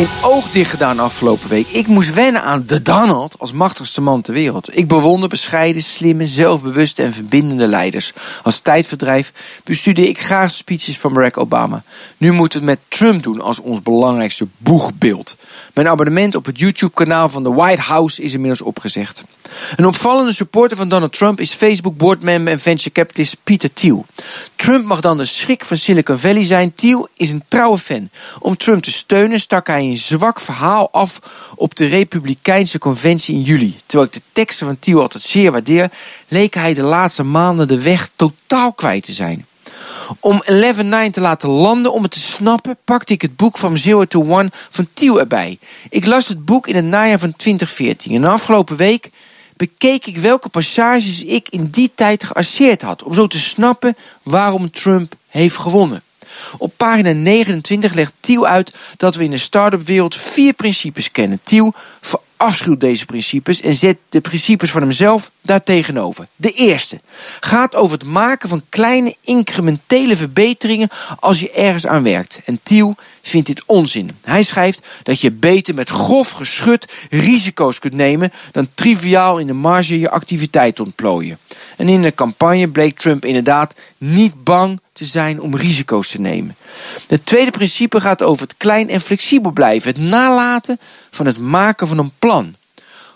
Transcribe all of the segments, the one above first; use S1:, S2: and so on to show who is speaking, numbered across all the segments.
S1: Geen oog dicht gedaan afgelopen week. Ik moest wennen aan de Donald als machtigste man ter wereld. Ik bewonder bescheiden, slimme, zelfbewuste en verbindende leiders. Als tijdverdrijf bestudeer ik graag speeches van Barack Obama. Nu moeten we het met Trump doen als ons belangrijkste boegbeeld. Mijn abonnement op het YouTube-kanaal van de White House is inmiddels opgezegd. Een opvallende supporter van Donald Trump is Facebook boardmember en venture capitalist Peter Thiel. Trump mag dan de schrik van Silicon Valley zijn. Thiel is een trouwe fan. Om Trump te steunen stak hij zwak verhaal af op de Republikeinse conventie in juli. Terwijl ik de teksten van Thiel altijd zeer waardeer, leek hij de laatste maanden de weg totaal kwijt te zijn. Om 11.9 te laten landen, om het te snappen, pakte ik het boek van Zero to One van Thiel erbij. Ik las het boek in het najaar van 2014. En de afgelopen week bekeek ik welke passages ik in die tijd geasseerd had. Om zo te snappen waarom Trump heeft gewonnen. Op pagina 29 legt Thiel uit dat we in de start-up wereld vier principes kennen. Thiel verafschuwt deze principes en zet de principes van hemzelf daartegenover. De eerste gaat over het maken van kleine incrementele verbeteringen als je ergens aan werkt. En Thiel vindt dit onzin. Hij schrijft dat je beter met grof geschut risico's kunt nemen dan triviaal in de marge je activiteit ontplooien. En in de campagne bleek Trump inderdaad niet bang te zijn om risico's te nemen. Het tweede principe gaat over het klein en flexibel blijven, het nalaten van het maken van een plan.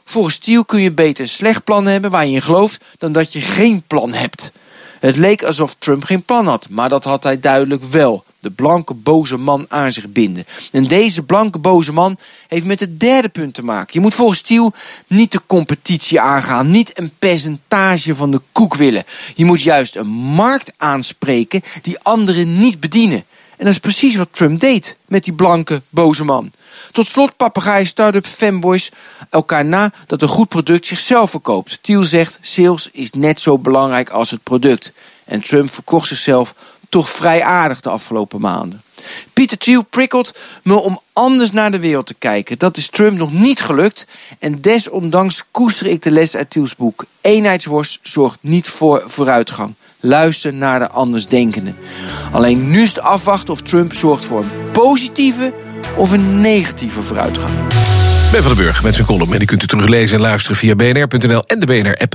S1: Volgens Thiel kun je beter een slecht plan hebben waar je in gelooft dan dat je geen plan hebt. Het leek alsof Trump geen plan had, maar dat had hij duidelijk wel. De blanke boze man aan zich binden. En deze blanke boze man heeft met het derde punt te maken. Je moet volgens Thiel niet de competitie aangaan, niet een percentage van de koek willen. Je moet juist een markt aanspreken die anderen niet bedienen. En dat is precies wat Trump deed met die blanke boze man. Tot slot papegaaien start-up fanboys elkaar na dat een goed product zichzelf verkoopt. Thiel zegt sales is net zo belangrijk als het product. En Trump verkocht zichzelf toch vrij aardig de afgelopen maanden. Peter Thiel prikkelt me om anders naar de wereld te kijken. Dat is Trump nog niet gelukt. En desondanks koester ik de les uit Thiels boek. Eenheidsworst zorgt niet voor vooruitgang. Luister naar de andersdenkenden. Alleen nu is het afwachten of Trump zorgt voor een positieve of een negatieve vooruitgang.
S2: Ben van den Burg met zijn column. En die kunt u teruglezen en luisteren via bnr.nl en de BNR-app.